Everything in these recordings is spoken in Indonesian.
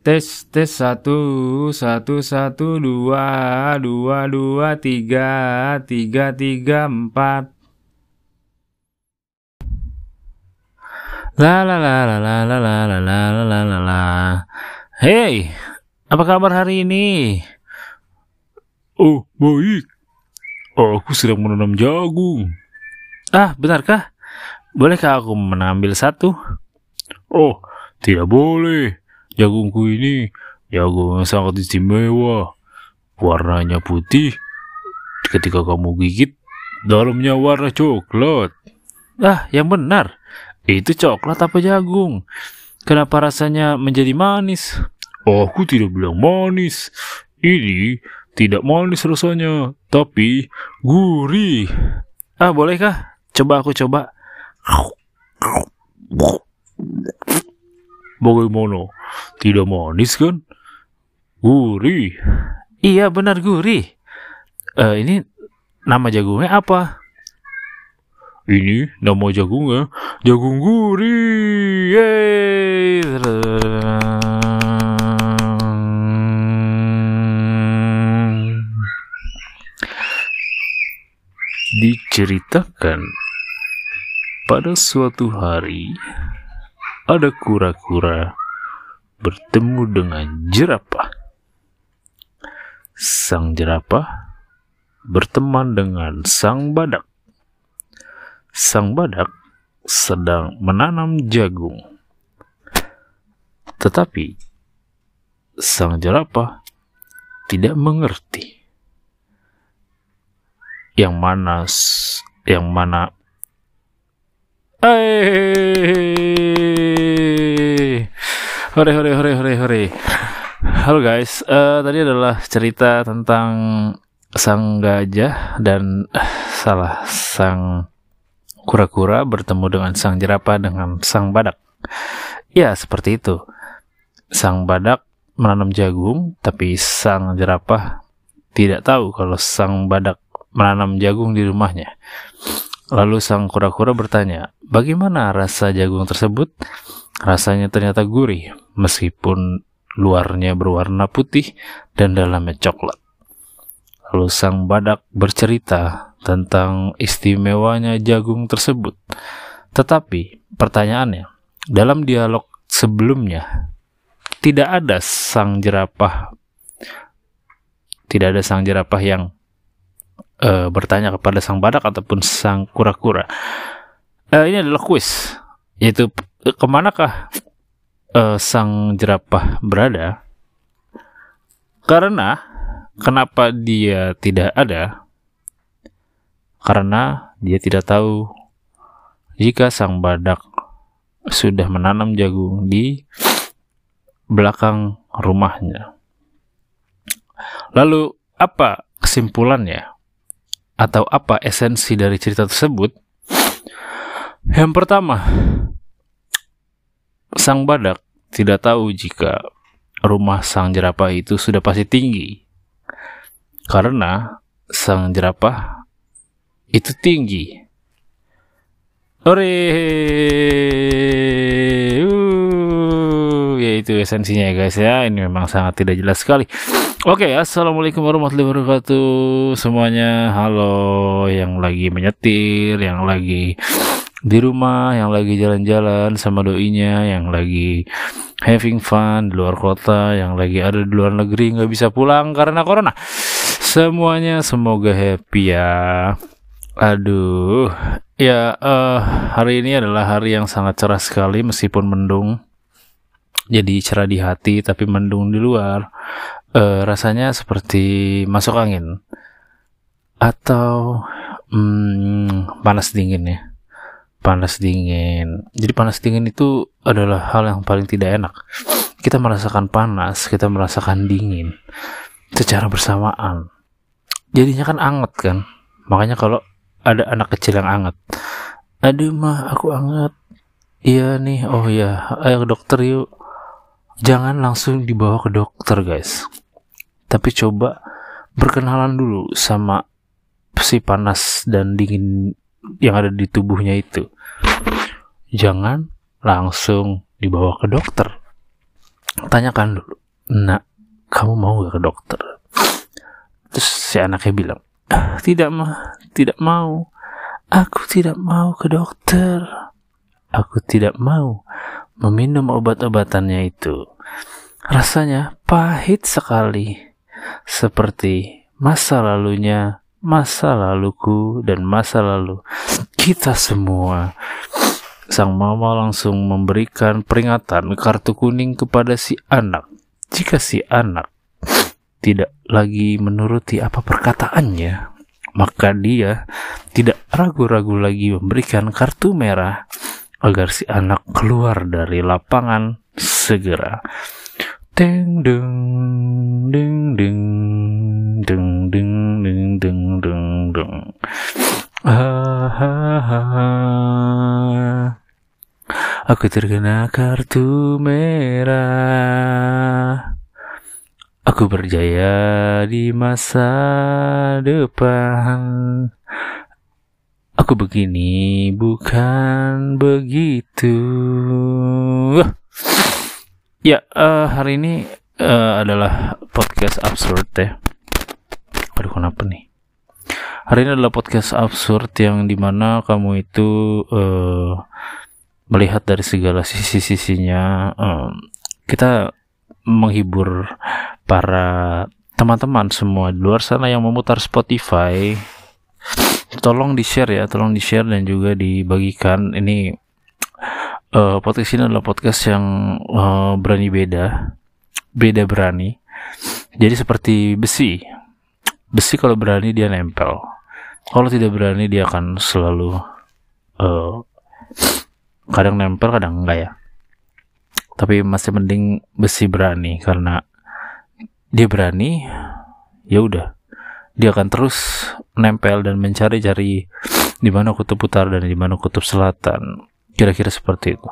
Tes tes satu satu satu dua dua dua tiga tiga tiga empat. La la la la la la la la la la la la la. Hey, apa kabar hari ini? Oh, baik. Aku sedang menanam jagung. Ah, benarkah? Bolehkah aku mengambil satu? Oh, tidak boleh. Jagungku ini jagung yang sangat istimewa. Warnanya putih. Ketika kamu gigit, dalamnya warna coklat. Ah, yang benar. Itu coklat apa jagung? Kenapa rasanya menjadi manis? Aku tidak bilang manis. Ini tidak manis rasanya, tapi gurih. Ah, bolehkah? Coba aku coba. Bagaimana? Tidak manis kan? Gurih. Iya, benar gurih. Eh, ini nama jagungnya apa? Ini nama jagungnya jagung gurih. Yeay. Diceritakan pada suatu hari ada kura-kura bertemu dengan jerapah. Sang jerapah berteman dengan sang badak. Sang badak sedang menanam jagung. Tetapi sang jerapah tidak mengerti yang mana yang mana Hey. Hore hore hore hore hore. Halo guys, uh, tadi adalah cerita tentang sang gajah dan uh, salah sang kura-kura bertemu dengan sang jerapah dengan sang badak. Ya, seperti itu. Sang badak menanam jagung, tapi sang jerapah tidak tahu kalau sang badak menanam jagung di rumahnya. Lalu sang kura-kura bertanya, bagaimana rasa jagung tersebut? Rasanya ternyata gurih, meskipun luarnya berwarna putih dan dalamnya coklat. Lalu sang badak bercerita tentang istimewanya jagung tersebut. Tetapi pertanyaannya, dalam dialog sebelumnya, tidak ada sang jerapah, tidak ada sang jerapah yang uh, bertanya kepada sang badak ataupun sang kura-kura. Uh, ini adalah kuis, yaitu ke manakah uh, sang jerapah berada? Karena kenapa dia tidak ada? Karena dia tidak tahu jika sang badak sudah menanam jagung di belakang rumahnya. Lalu apa kesimpulannya? atau apa esensi dari cerita tersebut? Yang pertama, sang badak tidak tahu jika rumah sang jerapah itu sudah pasti tinggi. Karena sang jerapah itu tinggi. Ore, ya itu esensinya ya guys ya. Ini memang sangat tidak jelas sekali. Oke, okay, assalamualaikum warahmatullahi wabarakatuh semuanya. Halo, yang lagi menyetir, yang lagi di rumah, yang lagi jalan-jalan sama doinya, yang lagi having fun di luar kota, yang lagi ada di luar negeri nggak bisa pulang karena corona. Semuanya semoga happy ya. Aduh, ya uh, hari ini adalah hari yang sangat cerah sekali meskipun mendung. Jadi cerah di hati tapi mendung di luar uh, rasanya seperti masuk angin atau hmm, panas dingin ya panas dingin. Jadi panas dingin itu adalah hal yang paling tidak enak. Kita merasakan panas kita merasakan dingin secara bersamaan. Jadinya kan anget kan? Makanya kalau ada anak kecil yang anget aduh mah aku anget. Iya nih oh ya ayo ke dokter yuk. Jangan langsung dibawa ke dokter guys. Tapi coba berkenalan dulu sama si panas dan dingin yang ada di tubuhnya itu. Jangan langsung dibawa ke dokter. tanyakan dulu nak kamu mau gak ke dokter? Terus si anaknya bilang tidak mah tidak mau. Aku tidak mau ke dokter. Aku tidak mau meminum obat-obatannya itu. Rasanya pahit sekali. Seperti masa lalunya masa laluku dan masa lalu kita semua. Sang mama langsung memberikan peringatan kartu kuning kepada si anak. Jika si anak tidak lagi menuruti apa perkataannya, maka dia tidak ragu-ragu lagi memberikan kartu merah agar si anak keluar dari lapangan segera. Deng deng deng deng deng deng Aku terkena kartu merah. Aku berjaya di masa depan. Aku begini bukan begitu. Ya, uh, hari ini uh, adalah podcast absurd ya. Aduh, kenapa nih? Hari ini adalah podcast absurd yang di mana kamu itu uh, melihat dari segala sisi-sisinya. Um, kita menghibur para teman-teman semua di luar sana yang memutar Spotify. Tolong di share ya tolong di share dan juga dibagikan. Ini uh, podcast ini adalah podcast yang uh, berani beda beda berani. Jadi seperti besi besi kalau berani dia nempel. Kalau tidak berani dia akan selalu uh, kadang nempel kadang enggak ya. Tapi masih mending besi berani karena dia berani ya udah. Dia akan terus nempel dan mencari-cari di mana kutub utara dan di mana kutub selatan. Kira-kira seperti itu.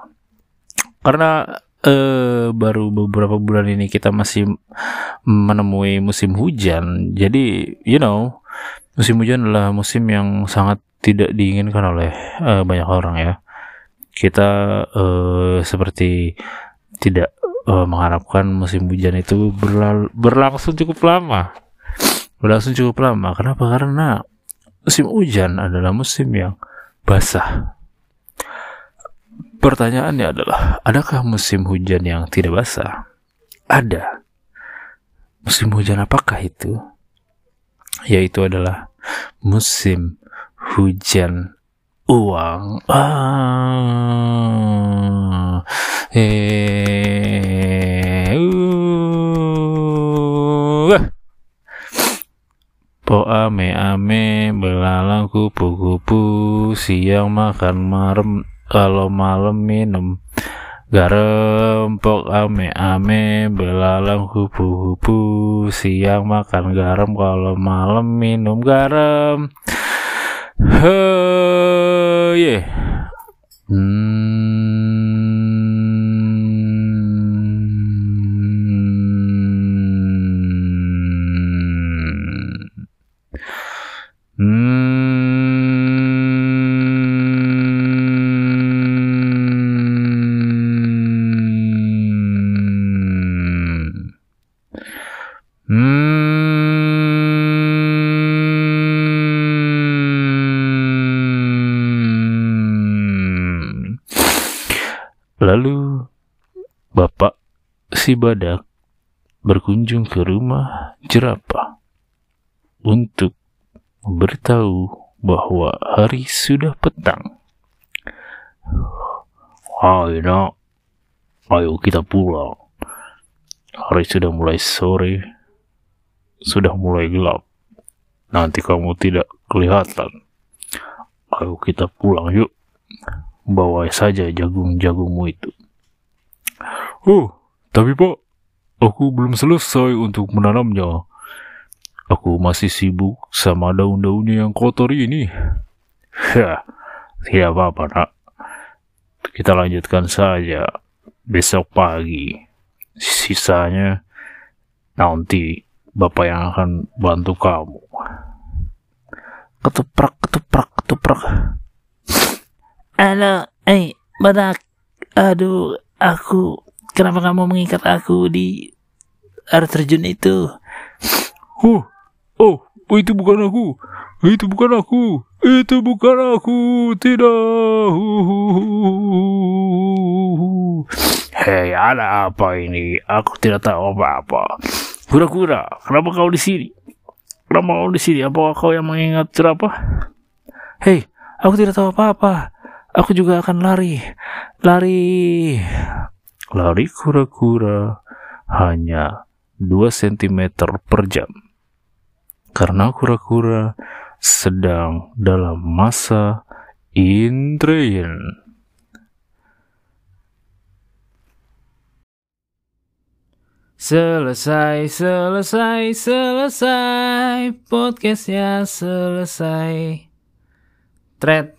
Karena eh, baru beberapa bulan ini kita masih menemui musim hujan jadi you know musim hujan adalah musim yang sangat tidak diinginkan oleh eh, banyak orang ya kita eh, seperti tidak uh, mengharapkan musim hujan itu berlangsung cukup lama. Berlangsung cukup lama. Kenapa? Karena musim hujan adalah musim yang basah. Pertanyaannya adalah, adakah musim hujan yang tidak basah? Ada. Musim hujan apakah itu? Yaitu adalah musim hujan uang. Ah. Eh. Uh. Po ame ame belalang kupu-kupu siang makan marem kalau malam minum garam pok ame ame belalang kupu-kupu siang makan garam kalau malam minum garam Huh, yeah. Hmm. Lalu Bapak si badak berkunjung ke rumah jerapah untuk memberitahu bahwa hari sudah petang. Hai nak, ayo kita pulang. Hari sudah mulai sore, sudah mulai gelap. Nanti kamu tidak kelihatan. Ayo kita pulang yuk. Bawa saja jagung-jagungmu itu. Oh, tapi pak, aku belum selesai untuk menanamnya. Aku masih sibuk sama daun-daunnya yang kotor ini. Ya, tidak apa-apa nak. Kita lanjutkan saja besok pagi. Sisanya nanti bapak yang akan bantu kamu. Ketuprak, ketuprak, ketuprak. Halo, eh, badak. Aduh, aku kenapa kamu mengikat aku di air terjun itu? Oh, oh, itu bukan aku. Itu bukan aku. Itu bukan aku. Tidak. Hei, ada apa ini? Aku tidak tahu apa-apa. Kura-kura, kenapa kau di sini? Kenapa kau di sini? Apakah kau yang mengingat jerapah? Hei, aku tidak tahu apa-apa. Aku juga akan lari. Lari. Lari kura-kura hanya 2 cm per jam. Karena kura-kura sedang dalam masa intrain. Selesai, selesai, selesai. Podcastnya selesai. Thread